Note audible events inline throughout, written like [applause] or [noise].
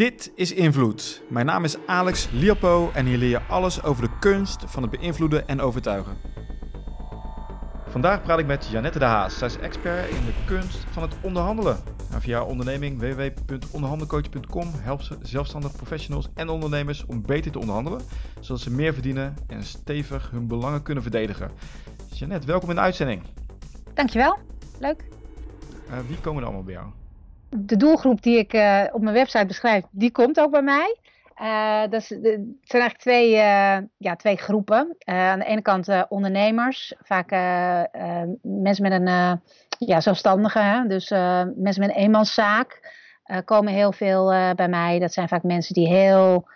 Dit is Invloed. Mijn naam is Alex Liapo en hier leer je alles over de kunst van het beïnvloeden en overtuigen. Vandaag praat ik met Janette de Haas. Zij is expert in de kunst van het onderhandelen. Nou, via haar onderneming www.onderhandelcoach.com helpt ze zelfstandig professionals en ondernemers om beter te onderhandelen, zodat ze meer verdienen en stevig hun belangen kunnen verdedigen. Janette, welkom in de uitzending. Dankjewel, leuk. Uh, wie komen er allemaal bij jou? De doelgroep die ik uh, op mijn website beschrijf, die komt ook bij mij. Uh, dat is, het zijn eigenlijk twee, ja, twee groepen. aan de ene kant ondernemers, vaak mensen met een ja, zelfstandige, hè? dus mensen met een eenmanszaak komen heel veel bij mij. Dat zijn vaak mensen die heel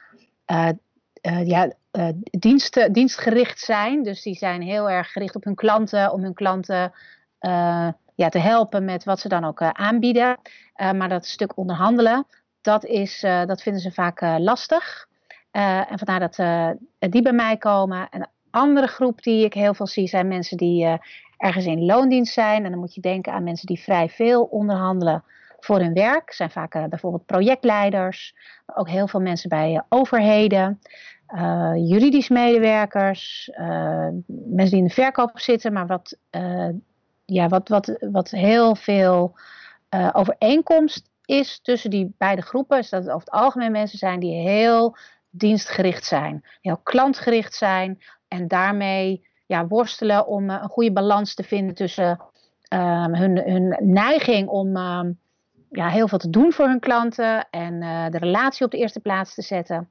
ja, dienst, dienstgericht zijn. Dus die zijn heel erg gericht op hun klanten, om hun klanten ja, te helpen met wat ze dan ook aanbieden. Uh, maar dat stuk onderhandelen, dat, is, uh, dat vinden ze vaak uh, lastig. en vandaar dat die bij mij komen. Een andere groep die ik heel veel zie zijn mensen die ergens in loondienst zijn. En dan moet je denken aan mensen die vrij veel onderhandelen voor hun werk. zijn vaak bijvoorbeeld projectleiders, maar ook heel veel mensen bij overheden. juridisch medewerkers, mensen die in de verkoop zitten, maar wat, ja, wat, wat, wat heel veel uh, overeenkomst is tussen die beide groepen, is dat het over het algemeen mensen zijn die heel dienstgericht zijn, heel klantgericht zijn en daarmee ja, worstelen om uh, een goede balans te vinden tussen um, hun, hun neiging om um, ja, heel veel te doen voor hun klanten en uh, de relatie op de eerste plaats te zetten.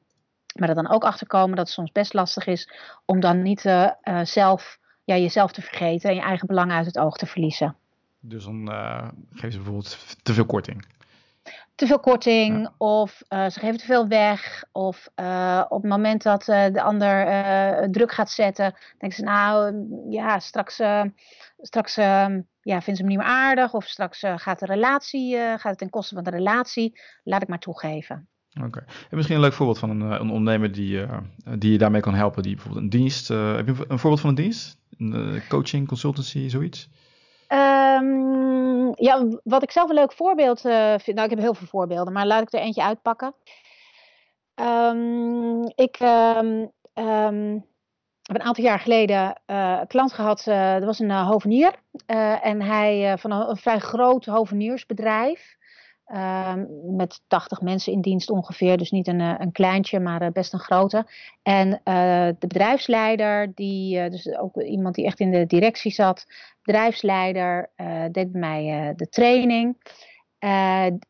Maar er dan ook achter komen dat het soms best lastig is om dan niet zelf, ja, jezelf te vergeten en je eigen belangen uit het oog te verliezen. Dus dan uh, geven ze bijvoorbeeld te veel korting. Te veel korting, of uh, ze geven te veel weg, of uh, op het moment dat de ander druk gaat zetten, denken ze nou, ja, straks, straks ja, vinden ze me niet meer aardig, of straks gaat de relatie, gaat het ten koste van de relatie, laat ik maar toegeven. Oké. Okay. En misschien een leuk voorbeeld van een, een ondernemer die, die je daarmee kan helpen, die bijvoorbeeld een dienst, heb je een voorbeeld van een dienst? Een coaching, consultancy, zoiets? Um, ja, wat ik zelf een leuk voorbeeld uh, vind. Nou, ik heb heel veel voorbeelden, maar laat ik er eentje uitpakken. Um, ik um, heb een aantal jaar geleden uh, een klant gehad. Uh, er was een hovenier. en hij van een, vrij groot hoveniersbedrijf. Ehm, met 80 mensen in dienst ongeveer. Dus niet een, eh, een kleintje, maar eh, best een grote. En uh, de bedrijfsleider, die, dus ook iemand die echt in de directie zat, bedrijfsleider, deed bij mij de training.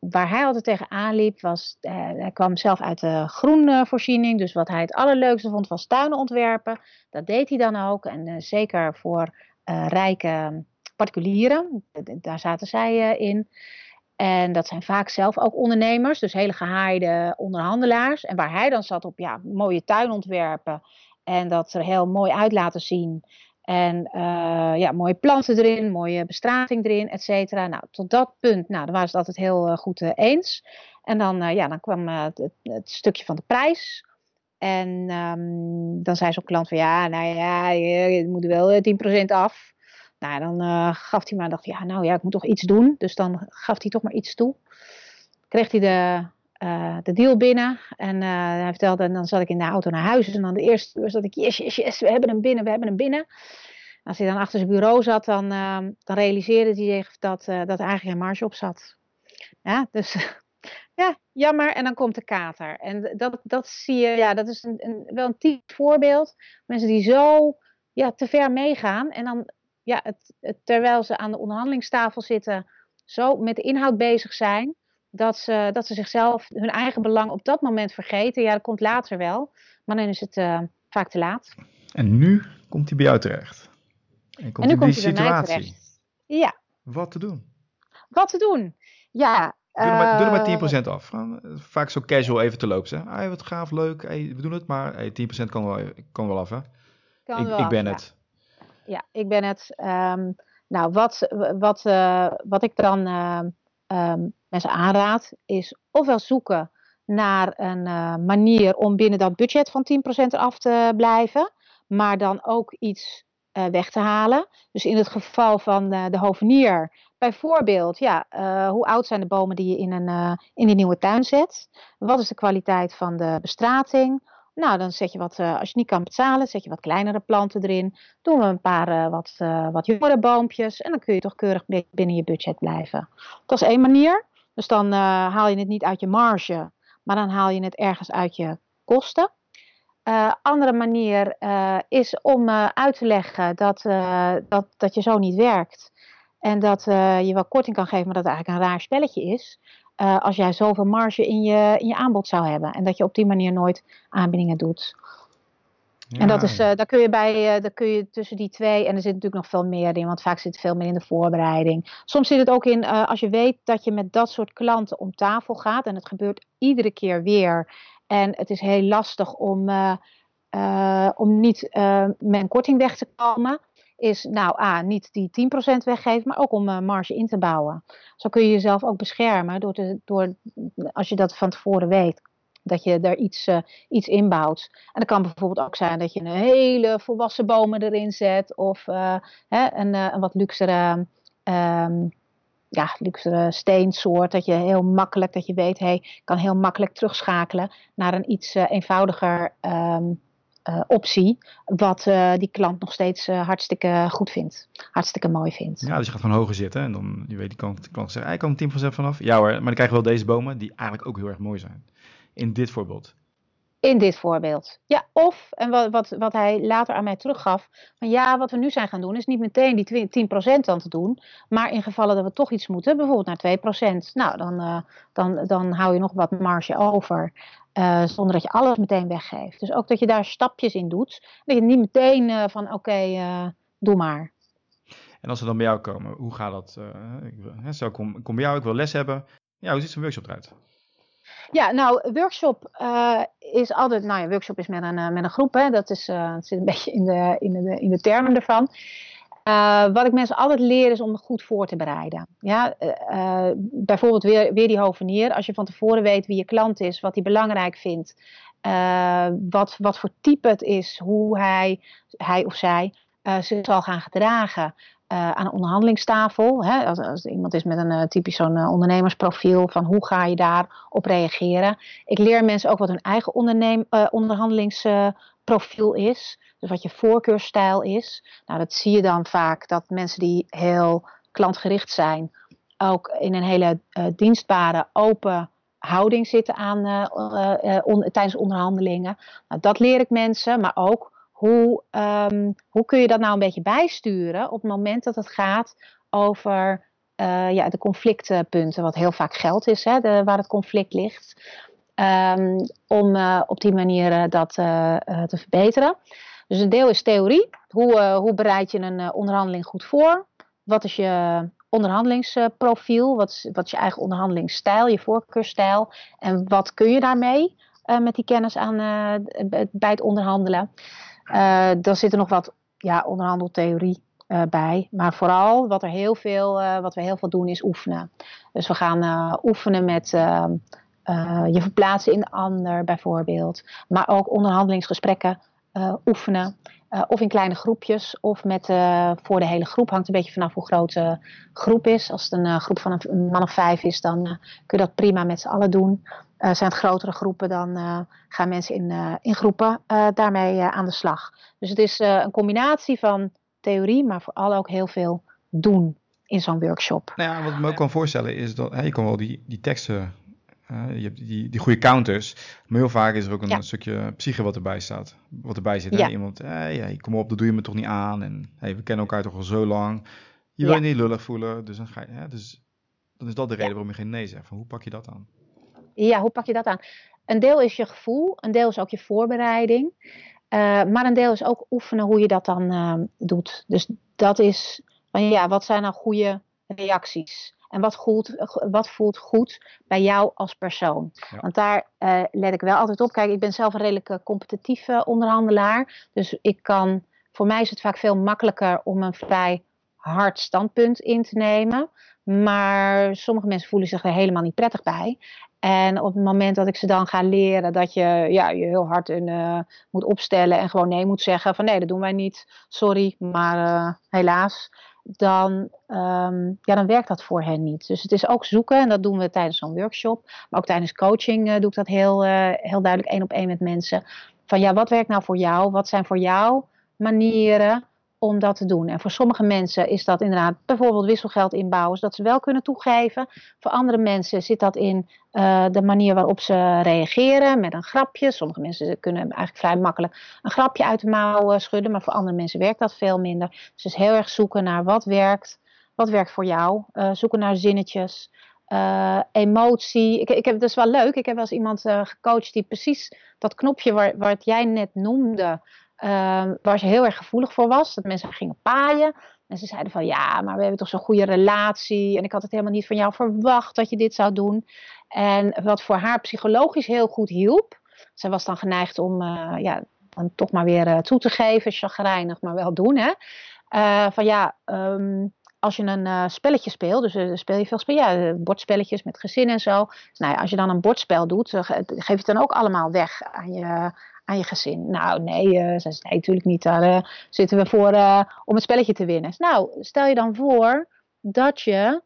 waar hij altijd tegenaan liep, was, hij kwam zelf uit de groenvoorziening. Dus wat hij het allerleukste vond, was tuinen ontwerpen. Dat deed hij dan ook. En zeker voor rijke particulieren, daar zaten zij in. En dat zijn vaak zelf ook ondernemers, dus hele gehaaide onderhandelaars. En waar hij dan zat op ja, mooie tuinontwerpen en dat er heel mooi uit laten zien. En uh, ja, mooie planten erin, mooie bestrating erin, et cetera. Nou, tot dat punt, nou, dan waren ze het altijd heel uh, goed uh, eens. En dan, ja, dan kwam het, het, stukje van de prijs. En um, dan zei zo'n klant van, ja, nou ja, je, je moet wel 10% af. Nou, dan uh, gaf hij maar, dacht ja, nou ja, ik moet toch iets doen. Dus dan gaf hij toch maar iets toe. Kreeg hij de, uh, de deal binnen en uh, hij vertelde, en dan zat ik in de auto naar huis. En dan de eerste zat ik, yes, yes, yes, we hebben hem binnen, we hebben hem binnen. Als hij dan achter zijn bureau zat, dan, dan realiseerde hij zich dat, dat eigenlijk geen marge op zat. Ja, dus [laughs] ja, jammer. En dan komt de kater. En dat, dat zie je, ja, dat is een, een, wel een typisch voorbeeld. Mensen die zo ja, te ver meegaan en dan ja, het, het, terwijl ze aan de onderhandelingstafel zitten, zo met de inhoud bezig zijn, dat ze, dat ze zichzelf, hun eigen belang op dat moment vergeten. Ja, dat komt later wel, maar dan is het uh, vaak te laat. En nu komt hij bij jou terecht. En, komt en nu komt hij bij mij terecht. Ja. Wat te doen? Wat te doen? Ja. Doe er maar, doe er maar 10% eh, af. Vaak zo casual even te lopen. Hey, wat gaaf, leuk. Hey, we doen het, maar hey, 10% kan wel, kan wel af. Hè? Kan ik, wel ik ben het ja, ik ben het. Ehm, nou, wat, wat, uh, wat ik dan uh, um, mensen aanraad, is ofwel zoeken naar een uh, manier om binnen dat budget van 10% eraf te blijven, maar dan ook iets weg te halen. Dus in het geval van de hovenier, bijvoorbeeld, ja, hoe oud zijn de bomen die je in een, in die nieuwe tuin zet? Wat is de kwaliteit van de bestrating? Nou, dan zet je wat, als je niet kan betalen, zet je wat kleinere planten erin. Doen we een paar wat, wat jongere boompjes. En dan kun je toch keurig binnen je budget blijven. Dat is één manier. Dus dan haal je het niet uit je marge, maar dan haal je het ergens uit je kosten. Andere manier is om uit te leggen dat, dat, dat je zo niet werkt. En dat je wel korting kan geven, maar dat het eigenlijk een raar spelletje is. Als jij zoveel marge in je, in je aanbod zou hebben. En dat je op die manier nooit aanbiedingen doet. Ja. En dat is, daar kun je bij, daar kun je tussen die twee, en er zit natuurlijk nog veel meer in, want vaak zit het veel meer in de voorbereiding. Soms zit het ook in, als je weet dat je met dat soort klanten om tafel gaat, en het gebeurt iedere keer weer. En het is heel lastig om, om niet met een korting weg te komen. Is nou A, niet die 10% weggeven, maar ook om marge in te bouwen. Zo kun je jezelf ook beschermen door, door als je dat van tevoren weet dat je er iets, uh, iets inbouwt. En dat kan bijvoorbeeld ook zijn dat je een hele volwassen bomen erin zet. Of uh, hè, een, een, wat luxere um, ja, luxere steensoort. Dat je heel makkelijk, dat je weet, hey, kan heel makkelijk terugschakelen naar een iets uh, eenvoudiger uh, optie. Wat uh, die klant nog steeds hartstikke goed vindt. Hartstikke mooi vindt. Ja, dus je gaat van hoger zitten en dan, je weet, die klant, klant zegt, ik kan 10% vanaf. Ja hoor, maar dan krijg je wel deze bomen die eigenlijk ook heel erg mooi zijn. In dit voorbeeld. In dit voorbeeld. Ja, of, en wat, wat, wat hij later aan mij teruggaf, van ja, wat we nu zijn gaan doen, is niet meteen die 10% dan te doen, maar in gevallen dat we toch iets moeten, bijvoorbeeld naar 2%, nou, dan, uh, dan, dan hou je nog wat marge over, uh, zonder dat je alles meteen weggeeft. Dus ook dat je daar stapjes in doet, dat je niet meteen uh, van oké, okay, doe maar. En als ze dan bij jou komen, hoe gaat dat? Uh, zo, kom, kom bij jou, ik wil les hebben. Ja, hoe ziet zo'n workshop eruit? Ja, nou, workshop is altijd, nou ja, workshop is met een, met een groep, hè. Dat is, zit een [laughs] beetje in de, in de, in de termen ervan. Wat ik mensen altijd leer is om goed voor te bereiden. Ja, bijvoorbeeld weer, weer die hovenier. Als je van tevoren weet wie je klant is, wat hij belangrijk vindt, wat, wat voor type het is, hoe hij, hij of zij zich zal gaan gedragen aan een onderhandelingstafel. Hè, als, als iemand is met een typisch zo'n ondernemersprofiel, van hoe ga je daarop reageren. Ik leer mensen ook wat hun eigen onderneem, onderhandelingsprofiel is. Dus wat je voorkeurstijl is. Nou, dat zie je dan vaak dat mensen die heel klantgericht zijn, ook in een hele dienstbare, open houding zitten aan, on, tijdens onderhandelingen. Nou, dat leer ik mensen, maar ook hoe, um, hoe kun je dat nou een beetje bijsturen op het moment dat het gaat over ja, de conflictpunten, wat heel vaak geld is, hè, waar het conflict ligt, um, om uh, op die manier uh, dat te verbeteren. Dus een deel is theorie. Hoe, hoe bereid je een onderhandeling goed voor? Wat is je onderhandelingsprofiel? Wat is, wat is je eigen onderhandelingsstijl, je voorkeurstijl? En wat kun je daarmee met die kennis aan, bij het onderhandelen? Dan zit er nog wat ja, onderhandeltheorie bij. Maar vooral wat, er heel veel, wat we heel veel doen is oefenen. Dus we gaan oefenen met ehm, je verplaatsen in de ander bijvoorbeeld. Maar ook onderhandelingsgesprekken oefenen. of in kleine groepjes of met, voor de hele groep. Hangt een beetje vanaf hoe groot de groep is. Als het een groep van een man of vijf is, dan kun je dat prima met z'n allen doen. Uh, zijn het grotere groepen, dan uh, gaan mensen in, uh, in groepen daarmee aan de slag. Dus het is een combinatie van theorie, maar vooral ook heel veel doen in zo'n workshop. Nou ja, wat ik me ook kan voorstellen is dat hè, je kan wel die, die teksten, je hebt die, die goede counters, maar heel vaak is er ook een, ja. stukje psyche wat erbij staat, wat erbij zit. Ja. Iemand, hey, kom op, dat doe je me toch niet aan en hey, we kennen elkaar toch al zo lang. Je wil je niet lullig voelen, dus dan, ga je, hè, dus dan is dat de reden waarom je geen nee zegt. Van, hoe pak je dat aan? Ja, hoe pak je dat aan? Een deel is je gevoel, een deel is ook je voorbereiding. Uh, maar een deel is ook oefenen hoe je dat dan uh, doet. Dus dat is van ja, wat zijn nou goede reacties? En wat, goed, wat voelt goed bij jou als persoon? Ja. Want daar uh, let ik wel altijd op. Kijk, ik ben zelf een redelijk competitieve onderhandelaar. Dus ik kan, voor mij is het vaak veel makkelijker om een vrij hard standpunt in te nemen. Maar sommige mensen voelen zich er helemaal niet prettig bij. En op het moment dat ik ze dan ga leren dat je ja, je heel hard in, uh, moet opstellen en gewoon nee moet zeggen van nee, dat doen wij niet, sorry, maar uh, helaas, dan, um, ja, dan werkt dat voor hen niet. Dus het is ook zoeken en dat doen we tijdens zo'n workshop, maar ook tijdens coaching uh, doe ik dat heel, heel duidelijk één op één met mensen. Van ja, wat werkt nou voor jou? Wat zijn voor jou manieren om dat te doen. En voor sommige mensen is dat inderdaad bijvoorbeeld wisselgeld inbouwen, zodat ze wel kunnen toegeven. Voor andere mensen zit dat in uh, de manier waarop ze reageren met een grapje. Sommige mensen kunnen eigenlijk vrij makkelijk een grapje uit de mouw uh, schudden, maar voor andere mensen werkt dat veel minder. Dus het is heel erg zoeken naar wat werkt, wat werkt voor jou. Uh, zoeken naar zinnetjes. emotie. Ik, ik heb, dat is wel leuk. Ik heb wel eens iemand gecoacht die precies dat knopje waar, het jij net noemde, Um, waar ze heel erg gevoelig voor was. Dat mensen gingen paaien. En ze zeiden van ja, maar we hebben toch zo'n goede relatie. En ik had het helemaal niet van jou verwacht dat je dit zou doen. En wat voor haar psychologisch heel goed hielp. Zij was dan geneigd om uh, ja, dan toch maar weer uh, toe te geven. Chagrijnig, maar wel doen. Hè? Uh, van ja, um, als je een spelletje speelt. Dus speel je veel spel, ja, bordspelletjes met gezin en zo. Nou ja, als je dan een bordspel doet. geef je het dan ook allemaal weg aan je aan je gezin. Nou, nee, uh, ze, nee, natuurlijk niet. Daar uh, zitten we voor uh, om het spelletje te winnen. Nou, stel je dan voor dat je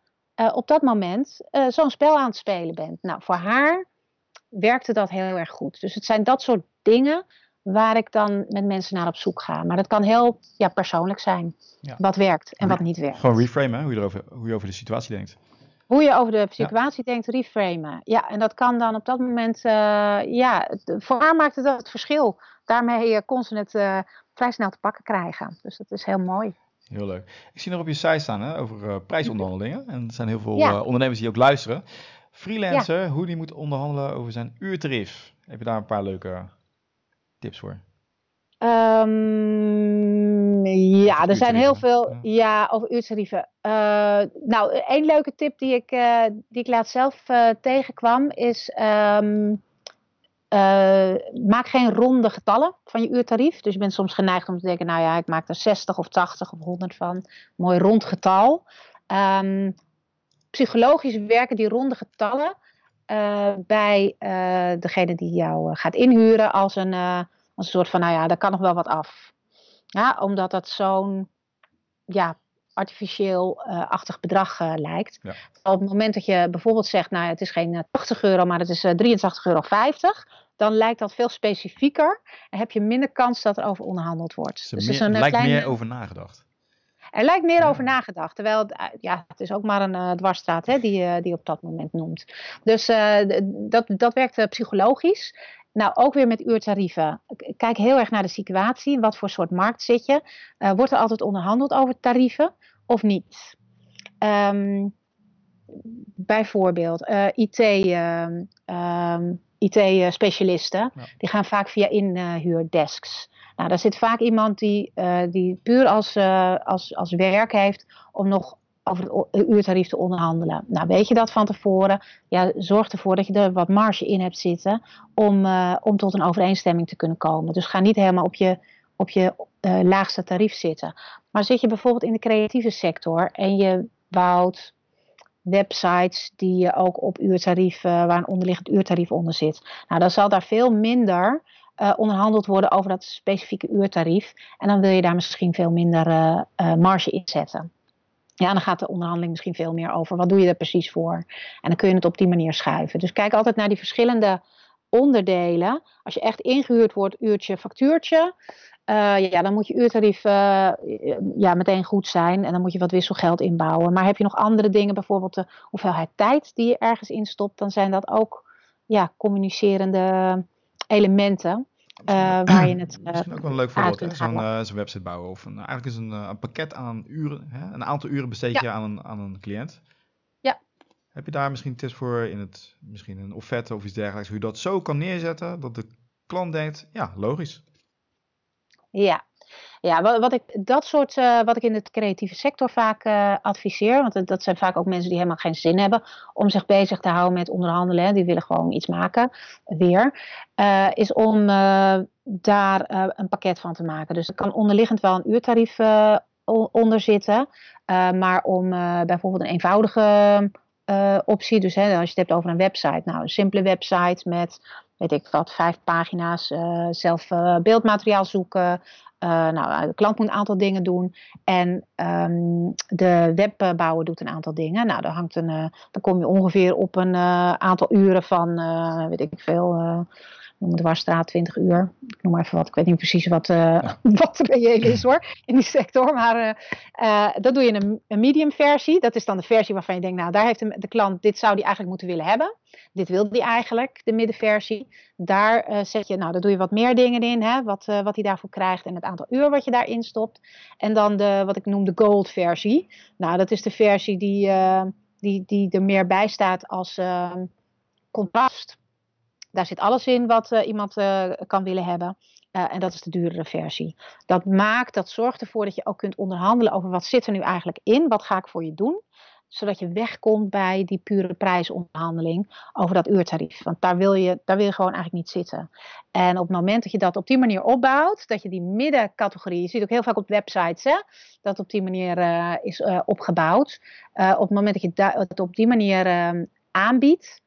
op dat moment zo'n spel aan het spelen bent. Nou, voor haar werkte dat heel erg goed. Dus het zijn dat soort dingen waar ik dan met mensen naar op zoek ga. Maar dat kan heel ja, persoonlijk zijn. Ja. Wat werkt en wat niet werkt. Gewoon reframen, hoe je, erover, hoe je over de situatie denkt. Hoe je over de situatie denkt, reframen. Ja, en dat kan dan op dat moment, uh, ja, voor haar maakt het het verschil. Daarmee uh, kon ze het uh, vrij snel te pakken krijgen. Dus dat is heel mooi. Heel leuk. Ik zie nog op je site staan hè, over prijsonderhandelingen. En er zijn heel veel ja. ondernemers die ook luisteren. Freelancer, ja. hoe die moet onderhandelen over zijn uurtarief. Heb je daar een paar leuke tips voor? Um, ja, er zijn heel veel. Ja, ja over uurtarieven. Uh, nou, één leuke tip die ik, uh, die ik laatst zelf uh, tegenkwam is. Um, maak geen ronde getallen van je uurtarief. Dus je bent soms geneigd om te denken: nou ja, ik maak er 60 of 80 of 100 van. Mooi rond getal. Um, psychologisch werken die ronde getallen bij degene die jou gaat inhuren als een als een soort van, nou ja, daar kan nog wel wat af. Ja, omdat dat zo'n ja, artificieel-achtig uh, bedrag uh, lijkt. Ja. Op het moment dat je bijvoorbeeld zegt, nou het is geen 80 euro, maar het is uh, 83,50 euro, dan lijkt dat veel specifieker en heb je minder kans dat er over onderhandeld wordt. Dus, lijkt kleine... meer over nagedacht. Er lijkt meer over nagedacht. Terwijl ja, het is ook maar een uh, dwarsstraat hè, die je die op dat moment noemt. Dus uh, dat, dat werkt psychologisch. Nou, ook weer met uurtarieven. Kijk heel erg naar de situatie. Wat voor soort markt zit je? Uh, wordt er altijd onderhandeld over tarieven of niet? Um, bijvoorbeeld uh, IT, uh, um, IT-specialisten. Ja. Die gaan vaak via inhuurdesks. Nou, daar zit vaak iemand die, die puur als, als, als werk heeft om nog over het uurtarief te onderhandelen. Nou, weet je dat van tevoren? Ja, zorg ervoor dat je er wat marge in hebt zitten om, uh, om tot een overeenstemming te kunnen komen. Dus ga niet helemaal op je, op je uh, laagste tarief zitten. Maar zit je bijvoorbeeld in de creatieve sector en je bouwt websites die je ook op uurtarief, uh, waar een onderliggend uurtarief onder zit. Nou, dan zal daar veel minder onderhandeld worden over dat specifieke uurtarief. En dan wil je daar misschien veel minder marge in zetten. Ja, dan gaat de onderhandeling misschien veel meer over. Wat doe je er precies voor? En dan kun je het op die manier schuiven. Dus kijk altijd naar die verschillende onderdelen. Als je echt ingehuurd wordt, uurtje, factuurtje. Uh, ja, dan moet je uurtarief uh, ja, meteen goed zijn. En dan moet je wat wisselgeld inbouwen. Maar heb je nog andere dingen, bijvoorbeeld de hoeveelheid tijd die je ergens instopt, dan zijn dat ook ja, communicerende elementen. Uh, waar je [clears throat] het. Uh, Misschien ook wel een leuk voorbeeld. Zo'n uh, zo website bouwen. Of een, eigenlijk is een, een pakket aan uren. Hè? Een aantal uren besteed je ja. aan, een, aan een cliënt. Ja. Heb je daar misschien tips voor in het, misschien een offerte of iets dergelijks, hoe je dat zo kan neerzetten dat de klant denkt, ja, logisch. Ja, ja, wat, wat ik, dat soort, uh, wat ik in de creatieve sector vaak uh, adviseer, want dat zijn vaak ook mensen die helemaal geen zin hebben om zich bezig te houden met onderhandelen, die willen gewoon iets maken, weer, uh, is om daar een pakket van te maken. Dus het kan onderliggend wel een uurtarief onder zitten. maar om bijvoorbeeld een eenvoudige optie, dus hè, als je het hebt over een website, nou een simpele website met weet ik wat, vijf pagina's, zelf beeldmateriaal zoeken, uh, nou, de klant moet een aantal dingen doen en um, de webbouwer doet een aantal dingen. Nou, dan, hangt een, uh, kom je ongeveer op een aantal uren van, weet ik veel, noem de Warstraat 20 uur. Ik noem maar even wat, ik weet niet precies wat, ja. [laughs] wat reëel is hoor, in die sector. Maar dan doe je een, een medium versie. Dat is dan de versie waarvan je denkt, nou, daar heeft de, de klant, dit zou die eigenlijk moeten willen hebben. Dit wil die eigenlijk, de middenversie. Daar uh, zet je, nou, daar doe je wat meer dingen in, hè, wat, uh, wat hij daarvoor krijgt en het aantal uur wat je daarin stopt. En dan de, wat ik noem de gold versie. Nou, dat is de versie die, uh, die, die er meer bij staat als ehm, contrast. Daar zit alles in wat iemand kan willen hebben. en dat is de duurdere versie. Dat maakt, dat zorgt ervoor dat je ook kunt onderhandelen over wat zit er nu eigenlijk in, wat ga ik voor je doen zodat je wegkomt bij die pure prijsonderhandeling over dat uurtarief. Want daar wil je, daar wil je gewoon eigenlijk niet zitten. En op het moment dat je dat op die manier opbouwt, dat je die middencategorie, je ziet ook heel vaak op websites hè, dat op die manier is opgebouwd. Op het moment dat je het op die manier ehm, aanbiedt,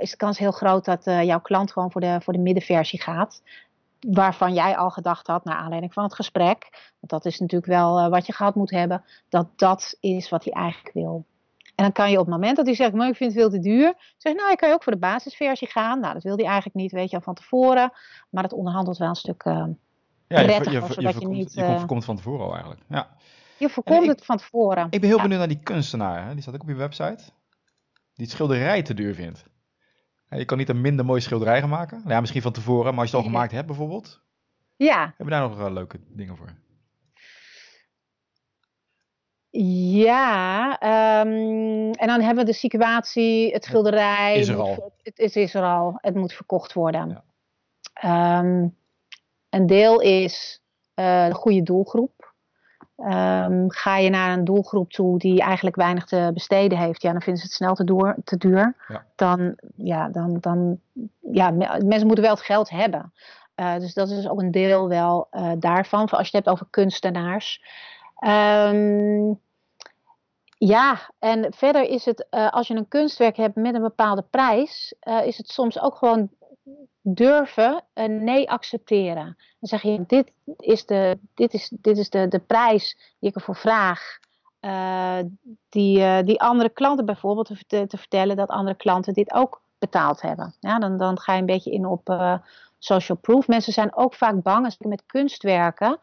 is de kans heel groot dat jouw klant gewoon voor de, voor de middenversie gaat waarvan jij al gedacht had, naar aanleiding van het gesprek, want dat is natuurlijk wel uh, wat je gehad moet hebben, dat dat is wat hij eigenlijk wil. En dan kan je op het moment dat hij zegt, maar ik vind het veel te duur, zeg nou, je kan je ook voor de basisversie gaan. Nou, dat wil hij eigenlijk niet, weet je al van tevoren, maar het onderhandelt wel een stuk uh, ja, je, je, je, je, je, niet, uh, voorkomt van tevoren al eigenlijk. Ja. Je voorkomt het van tevoren. Ik ben heel ja. benieuwd naar die kunstenaar, hè? die staat ook op je website, die het schilderij te duur vindt. Je kan niet een minder mooie schilderij gaan maken. Ja, misschien van tevoren, maar als je het al gemaakt hebt bijvoorbeeld. Ja. Hebben we daar nog uh, leuke dingen voor? Ja, um, en dan hebben we de situatie, het schilderij. Is er al. Het, het, is er al, het moet verkocht worden. Ja. Um, een deel is uh, de goede doelgroep. Um, ga je naar een doelgroep toe die eigenlijk weinig te besteden heeft, ja, dan vinden ze het snel te, door, te duur. Ja. Dan, ja, dan, dan, ja, mensen moeten wel het geld hebben. Uh, dus dat is ook een deel wel uh, daarvan. Als je het hebt over kunstenaars. Um, ja, en verder is het, uh, als je een kunstwerk hebt met een bepaalde prijs, is het soms ook gewoon durven een nee accepteren. Dan zeg je, dit is de, dit is, dit is de, de prijs die ik ervoor vraag. Uh, die, uh, die andere klanten bijvoorbeeld te, te, vertellen dat andere klanten dit ook betaald hebben. Ja, dan, dan ga je een beetje in op uh, social proof. Mensen zijn ook vaak bang als je met kunstwerken,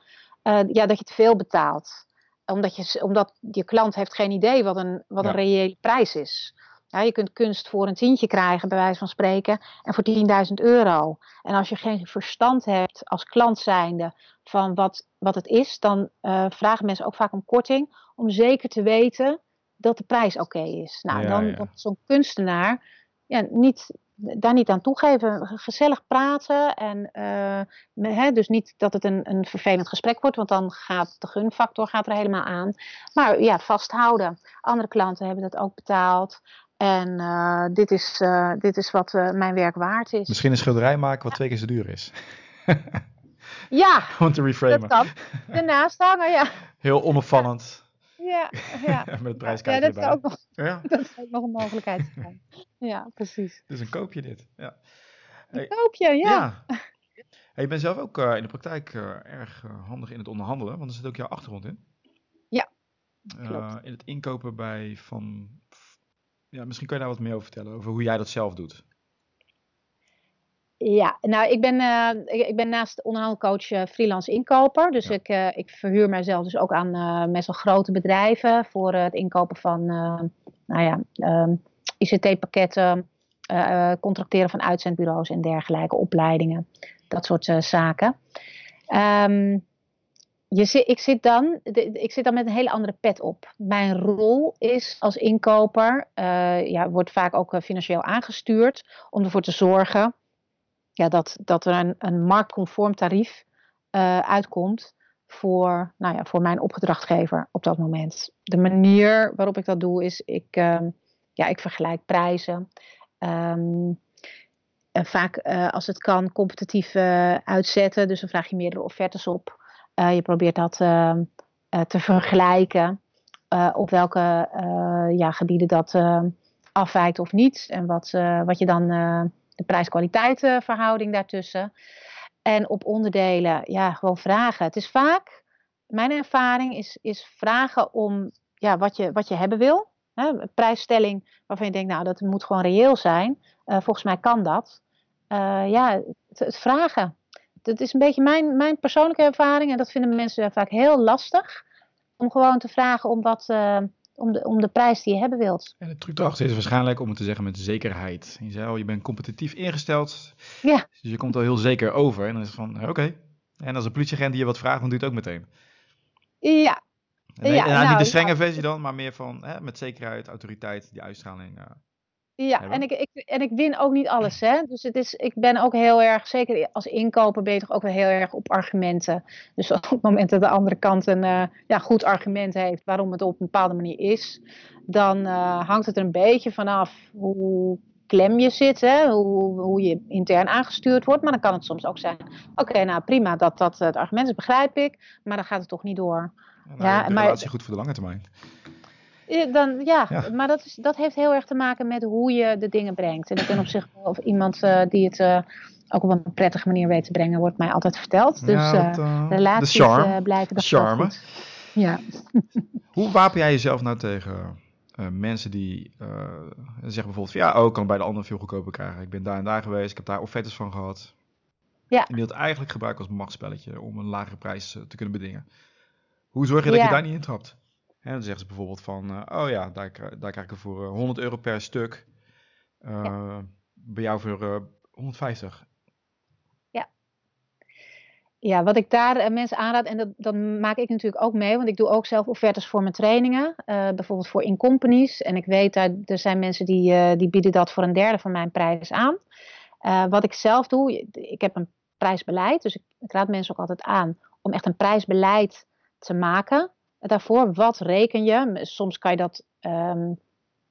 ja, dat je te veel betaalt. Omdat je, omdat je klant heeft geen idee wat een, wat ja. een reële prijs is. Ja, je kunt kunst voor een tientje krijgen, bij wijze van spreken, en voor 10.000 euro. En als je geen verstand hebt als klant zijnde van wat, wat het is, dan uh, vragen mensen ook vaak om korting, om zeker te weten dat de prijs oké okay is. Nou, ja, dan ja. zo'n kunstenaar ja, niet, daar niet aan toegeven. Gezellig praten en uh, hè, dus niet dat het een, een vervelend gesprek wordt, want dan gaat de gunfactor gaat er helemaal aan. Maar ja, vasthouden. Andere klanten hebben dat ook betaald. En uh, dit, is, uh, dit is wat uh, mijn werk waard is. Misschien een schilderij maken wat twee keer zo duur is. [laughs] ja, [laughs] om te reframen. Dat kan. Ernaast hangen, ja. Heel onopvallend. Ja, ja. [laughs] Met het prijskaartje ja, dat Zou ook nog, ja. dat ook nog een mogelijkheid. Ja, precies. Dus een koopje dit. Ja. Hey, een koopje, ja. ja. Hey, je bent zelf ook in de praktijk erg handig in het onderhandelen, want er zit ook jouw achtergrond in. Ja, in het inkopen bij van ja, misschien kan je daar wat meer over vertellen, over hoe jij dat zelf doet. Ja, nou, ik ben, uh, ik, ik, ben naast onderhandelcoach uh, freelance inkoper. Dus ja. ik, uh, ik verhuur mijzelf dus ook aan best wel grote bedrijven voor het inkopen van nou ja, um, ICT-pakketten, contracteren van uitzendbureaus en dergelijke, opleidingen, dat soort zaken. Um, je ik, zit dan, ik zit dan met een hele andere pet op. Mijn rol is als inkoper, uh, ja, wordt vaak ook eh, financieel aangestuurd om ervoor te zorgen ja, dat, dat er een, een marktconform tarief uh, uitkomt voor, nou ja, voor mijn opdrachtgever op dat moment. De manier waarop ik dat doe is, ik, uh, ja, ik vergelijk prijzen. Um, en vaak, als het kan, competitief uitzetten. Dus dan vraag je meerdere offertes op. Uh, je probeert dat uh, te vergelijken op welke ja, gebieden dat afwijkt of niet. En wat, wat je dan de prijs-kwaliteit verhouding daartussen. En op onderdelen, ja, gewoon vragen. Het is vaak, mijn ervaring is, is vragen om ja, wat, je, wat je hebben wil. Hè, prijsstelling waarvan je denkt, nou, dat moet gewoon reëel zijn. Volgens mij kan dat. Ja, het, vragen. Dat is een beetje mijn, mijn persoonlijke ervaring. En dat vinden mensen vaak heel lastig. Om gewoon te vragen om wat, uh, om de, om de prijs die je hebben wilt. En de truc erachter is waarschijnlijk om het te zeggen met zekerheid. Je zei al, je bent competitief ingesteld. Ja. Dus je komt al heel zeker over. En dan is het van, oké. Okay. En als een politieagent die je wat vraagt, dan doet het ook meteen. Ja. En, ja, nou, niet de strenge versie dan, maar meer van hè, met zekerheid, autoriteit, die uitstraling. Uh, ja, en ik, ik, en ik win ook niet alles. Hè? Dus het is, ik ben ook heel erg, zeker als inkoper ben je toch ook wel heel erg op argumenten. Dus [laughs] op het moment dat de andere kant een uh, ja, goed argument heeft waarom het op een bepaalde manier is, dan uh, hangt het er een beetje vanaf hoe klem je zit, hè? Hoe, hoe je intern aangestuurd wordt. Maar dan kan het soms ook zijn, oké, nou prima, dat, dat het argument is, begrijp ik, maar dan gaat het toch niet door. Ja, nou, ja, de maar, relatie goed voor de lange termijn. Dan, ja, maar dat, is, dat heeft heel erg te maken met hoe je de dingen brengt. En ik ben op zich of iemand uh, die het uh, ook op een prettige manier weet te brengen, wordt mij altijd verteld. Dus ja, dat, uh, relaties de charme, blijven dat charme. Goed. Ja. [laughs] hoe wapen jij jezelf nou tegen mensen die zeggen bijvoorbeeld van, ja, oh, ik kan bij de ander veel goedkoper krijgen. Ik ben daar en daar geweest, ik heb daar offertes van gehad. Ja. En die het eigenlijk gebruiken als machtsspelletje om een lagere prijs te kunnen bedingen. Hoe zorg je dat je daar niet in trapt? En dan zeggen ze bijvoorbeeld van, uh, oh ja, daar, daar krijg ik voor 100 euro per stuk. Uh, ja. Bij jou voor uh, 150. Ja. Ja, wat ik daar mensen aanraad, en dat, dat maak ik natuurlijk ook mee, want ik doe ook zelf offertes voor mijn trainingen, bijvoorbeeld voor in-companies. En ik weet, dat er zijn mensen die, die bieden dat voor een derde van mijn prijs aan. wat ik zelf doe, ik heb een prijsbeleid, dus ik, ik raad mensen ook altijd aan om echt een prijsbeleid te maken daarvoor. Wat reken je? Soms kan je dat um,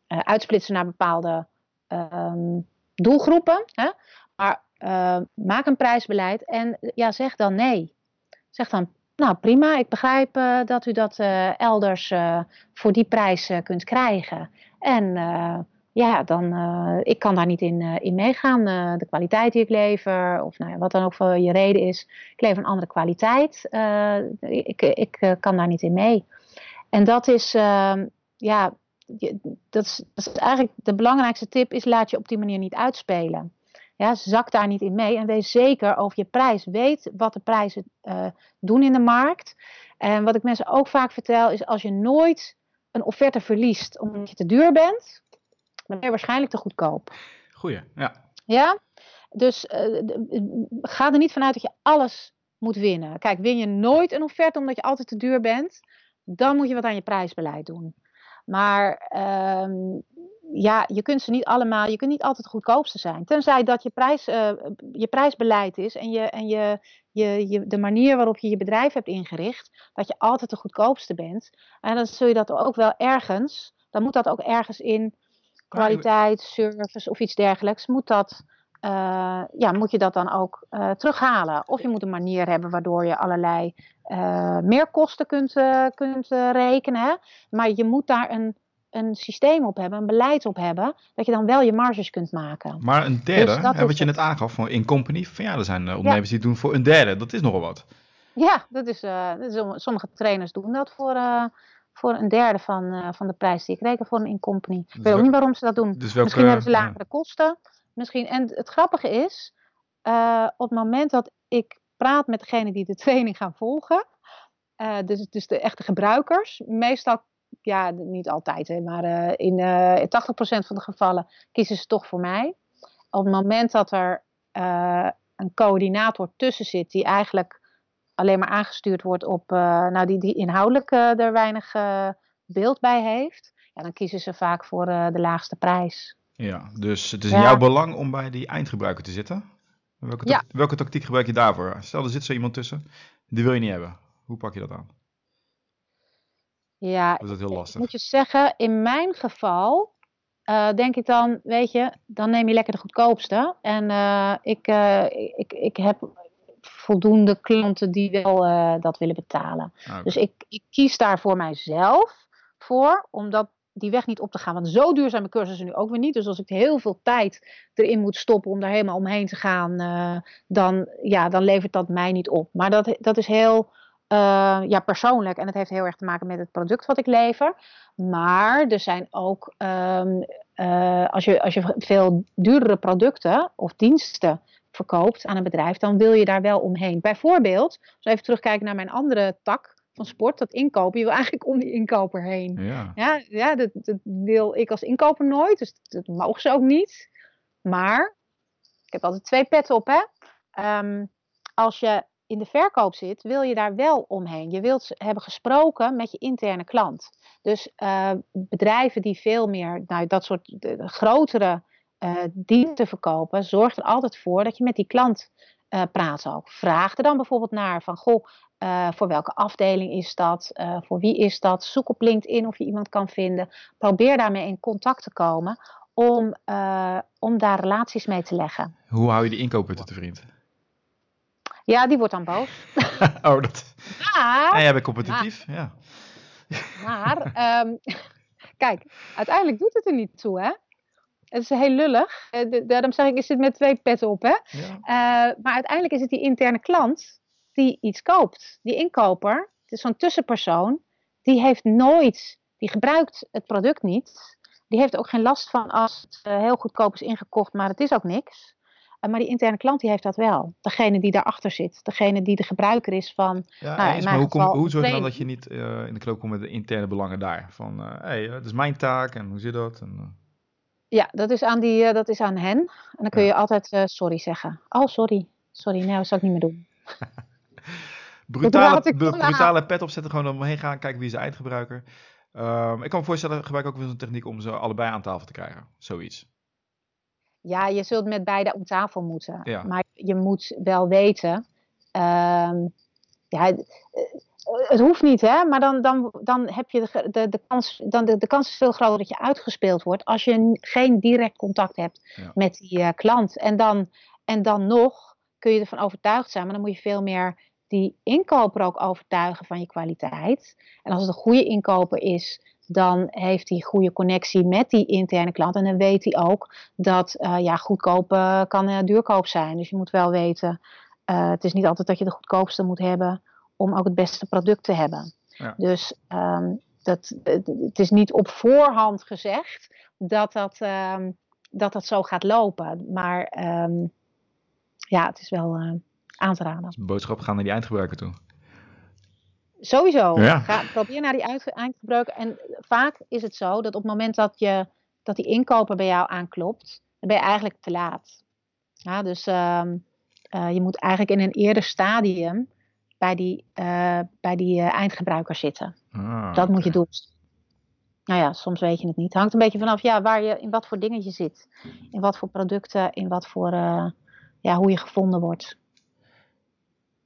uh, uitsplitsen naar bepaalde um, doelgroepen. Hè? Maar uh, maak een prijsbeleid en ja, zeg dan nee. Zeg dan, nou prima, ik begrijp uh, dat u dat elders voor die prijs kunt krijgen. En ja, dan, uh, ik kan daar niet in, uh, in meegaan. Uh, de kwaliteit die ik lever, of nou ja, wat dan ook voor je reden is. Ik lever een andere kwaliteit. ik ik kan daar niet in mee. En dat is, ehm, ja, dat is, dat is eigenlijk de belangrijkste tip is laat je op die manier niet uitspelen. Ja, zak daar niet in mee en wees zeker over je prijs. Weet wat de prijzen doen in de markt. En wat ik mensen ook vaak vertel is als je nooit een offerte verliest omdat je te duur bent dan je waarschijnlijk te goedkoop. Goeie, ja. Ja, dus uh, ga er niet vanuit dat je alles moet winnen. Kijk, win je nooit een offerte omdat je altijd te duur bent, dan moet je wat aan je prijsbeleid doen. Maar um, ja, je kunt ze niet allemaal, je kunt niet altijd het goedkoopste zijn. Tenzij dat je, prijs, uh, je prijsbeleid is en, je, en je, je, je, de manier waarop je je bedrijf hebt ingericht, dat je altijd de goedkoopste bent. En dan zul je dat ook wel ergens, dan moet dat ook ergens in kwaliteit, service of iets dergelijks, moet, dat, uh, ja, moet je dat dan ook uh, terughalen. Of je moet een manier hebben waardoor je allerlei uh, meerkosten kunt, kunt rekenen. Hè? Maar je moet daar een, een systeem op hebben, een beleid op hebben, dat je dan wel je marges kunt maken. Maar een derde, dus hè, wat je net aangaf, van in company, van ja, er zijn ondernemers ja. die doen voor een derde, dat is nogal wat. Ja, dat is, dat is sommige trainers doen dat voor voor een derde van, uh, van de prijs die ik reken voor een in-company. Dus ik weet ook niet waarom ze dat doen. Dus welke, Misschien hebben ze lagere kosten. Misschien. En het grappige is, uh, op het moment dat ik praat met degene die de [laughs] training gaan volgen, uh, dus, dus de echte gebruikers, meestal, ja, niet altijd, hè, maar in 80% van de gevallen kiezen ze toch voor mij. Op het moment dat er een coördinator tussen zit die eigenlijk alleen maar aangestuurd wordt op, uh, nou, die, die inhoudelijk uh, er weinig uh, beeld bij heeft, ja, dan kiezen ze vaak voor de laagste prijs. Ja, dus het is in jouw belang om bij die eindgebruiker te zitten. Welke, ja. welke tactiek gebruik je daarvoor? Stel, er zit zo iemand tussen, die wil je niet hebben. Hoe pak je dat aan? Ja, is dat heel lastig? moet je zeggen, in mijn geval denk ik dan, weet je, dan neem je lekker de goedkoopste. En ik, ik, ik heb voldoende klanten die wel eh, dat willen betalen. Ah, Dus ik, ik kies daar voor mijzelf voor, omdat die weg niet op te gaan. Want zo duur zijn mijn cursussen nu ook weer niet. Dus als ik heel veel tijd erin moet stoppen om daar helemaal omheen te gaan, eh, dan, ja, dan levert dat mij niet op. Maar dat, dat is heel eh, ja, persoonlijk en het heeft heel erg te maken met het product wat ik lever. Maar er zijn ook, ehm, eh, als, je, als je veel duurdere producten of diensten verkoopt aan een bedrijf, dan wil je daar wel omheen. Bijvoorbeeld, als we even terugkijken naar mijn andere tak van sport, dat inkopen. Je wil eigenlijk om die inkoper heen. Ja. Ja, ja dat, dat wil ik als inkoper nooit, dus dat mogen ze ook niet. Maar, ik heb altijd twee petten op, hè. Ehm, als je in de verkoop zit, wil je daar wel omheen. Je wilt hebben gesproken met je interne klant. Dus eh, bedrijven die veel meer, nou, dat soort de, de grotere eh, diensten verkopen, zorg er altijd voor dat je met die klant eh, praat ook. Vraag er dan bijvoorbeeld naar van, goh, eh, voor welke afdeling is dat? Voor wie is dat? Zoek op LinkedIn of je iemand kan vinden. Probeer daarmee in contact te komen om, om daar relaties mee te leggen. Hoe hou je die inkoper de vriend? Ja, die wordt dan boos. [laughs] oh, dat... Maar, En jij bent competitief, ja. maar ehm, [laughs] kijk, uiteindelijk doet het er niet toe, hè? Het is heel lullig. Eh, Daarom zeg ik, ik zit met twee petten op, hè? ja. Eh, maar uiteindelijk is het die interne klant die iets koopt. Die inkoper, het is zo'n tussenpersoon, die heeft nooit, die gebruikt het product niet. Die heeft ook geen last van als het eh, heel goedkoop is ingekocht, maar het is ook niks. Maar die interne klant die heeft dat wel. Degene die daarachter zit. Degene die de gebruiker is van. Ja, Nou, maar hoe, kom, hoe zorg je dan dat je niet in de knoop komt met de interne belangen daar? Van, hé, hey, dat is mijn taak en hoe zit dat? En, Ja, dat is aan, die, eh, dat is aan hen. En dan kun Ja. je altijd eh, sorry zeggen. Oh, sorry. Sorry, nee, dat zal ik niet meer doen. [laughs] brutale, brutale pet opzetten, gewoon omheen gaan, kijken wie is de eindgebruiker. Ehm, ik kan me voorstellen, gebruik ook wel eens een techniek om ze allebei aan tafel te krijgen. Zoiets. Ja, je zult met beide om tafel moeten. Ja. Maar je moet wel weten. ehm, ja, het, hoeft niet, hè? Maar dan, dan, dan heb je de, de, de, kans, dan de, de kans is veel groter dat je uitgespeeld wordt als je geen direct contact hebt Ja. met die eh, klant. En dan, en dan nog kun je ervan overtuigd zijn, maar dan moet je veel meer die inkoper ook overtuigen van je kwaliteit. En als het een goede inkoper is, dan heeft hij goede connectie met die interne klant. En dan weet hij ook dat eh, ja, goedkoop eh, kan duurkoop zijn. Dus je moet wel weten, het is niet altijd dat je de goedkoopste moet hebben om ook het beste product te hebben. Ja. Dus ehm, dat, het, is niet op voorhand gezegd dat dat, ehm, dat, dat zo gaat lopen. Maar ehm, ja, het is wel eh, aan te raden. Dus boodschap gaan naar die eindgebruiker toe. Sowieso. Ja. Ga, probeer naar die eindgebruiker. En vaak is het zo dat op het moment dat, je, dat die inkoper bij jou aanklopt, dan ben je eigenlijk te laat. Ja, dus eh, je moet eigenlijk in een eerder stadium bij die, eh, bij die eh, eindgebruiker zitten. Ah, dat moet je doen. Nou ja, soms weet je het niet. Het hangt een beetje vanaf ja, waar je, in wat voor dingen je zit. In wat voor producten, in wat voor, eh, ja, hoe je gevonden wordt.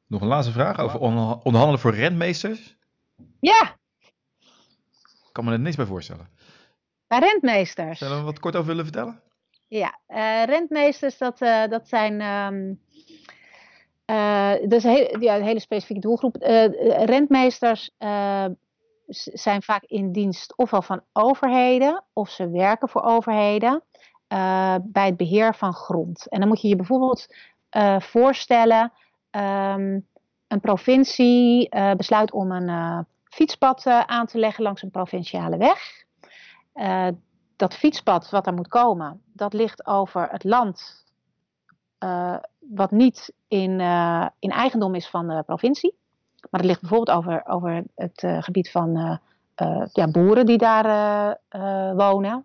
Nog een laatste vraag over onder- onderhandelen voor rentmeesters. Ja, Ik kan me er niks bij voorstellen. bij rentmeesters. Zou je er wat kort over willen vertellen? Ja, rentmeesters, dat, dat zijn. ehm, eh, dat is een hele, ja, een hele specifieke doelgroep. Eh, eh, rentmeesters zijn vaak in dienst ofwel van overheden of ze werken voor overheden bij het beheer van grond. En dan moet je je bijvoorbeeld voorstellen: ehm, een provincie besluit om een fietspad aan te leggen langs een provinciale weg. Dat fietspad wat er moet komen, dat ligt over het land eh, wat niet in, eh, in eigendom is van de provincie. Maar het ligt bijvoorbeeld over, over het eh, gebied van ja, boeren die daar wonen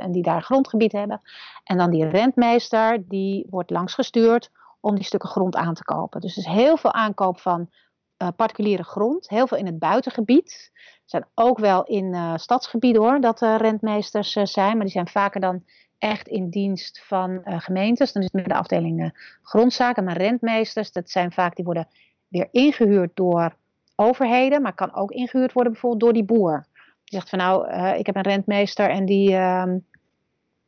en die daar grondgebied hebben. En dan die rentmeester, die wordt langsgestuurd om die stukken grond aan te kopen. Dus er is heel veel aankoop van particuliere grond, heel veel in het buitengebied. Er zijn ook wel in stadsgebieden hoor, dat er rentmeesters zijn, maar die zijn vaker dan echt in dienst van eh, gemeentes. Dan is het meer de afdeling eh, grondzaken, maar rentmeesters, dat zijn vaak, die worden weer ingehuurd door overheden, maar kan ook ingehuurd worden bijvoorbeeld door die boer. Die zegt van nou, eh, ik heb een rentmeester en die, ehm,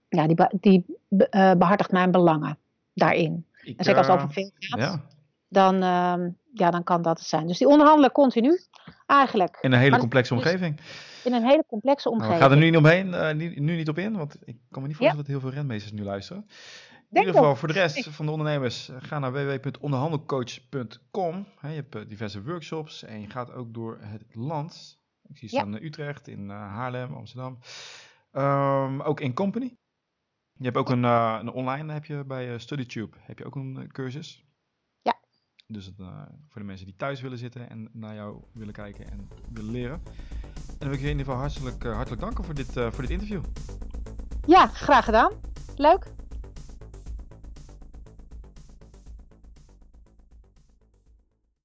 ja, die, die be- eh, behartigt mijn belangen daarin. Ik, En zeker als het over veel gaat. Ja. dan, ehm, ja, dan kan dat het zijn. Dus die onderhandelen continu, eigenlijk. In een hele Maar complexe is- omgeving. In een hele complexe Nou, omgeving. gaan er nu niet omheen, eh, nu, nu niet op in, want ik kan me niet voorstellen dat heel veel renmeesters nu luisteren. In Denk ieder geval, voor de rest van de ondernemers, eh, ga naar www.onderhandelcoach.com. Je hebt eh, diverse workshops en je gaat ook door het land. Ik zie staan in Utrecht, in Haarlem, Amsterdam. Ehm, ook in Company. Je hebt ook een, een online, heb je bij StudyTube, heb je ook een cursus. Dus eh, voor de mensen die thuis willen zitten en naar jou willen kijken en willen leren. En dan wil ik je in ieder geval hartelijk, eh, hartelijk danken voor dit, eh, voor dit interview. Ja, graag gedaan. Leuk.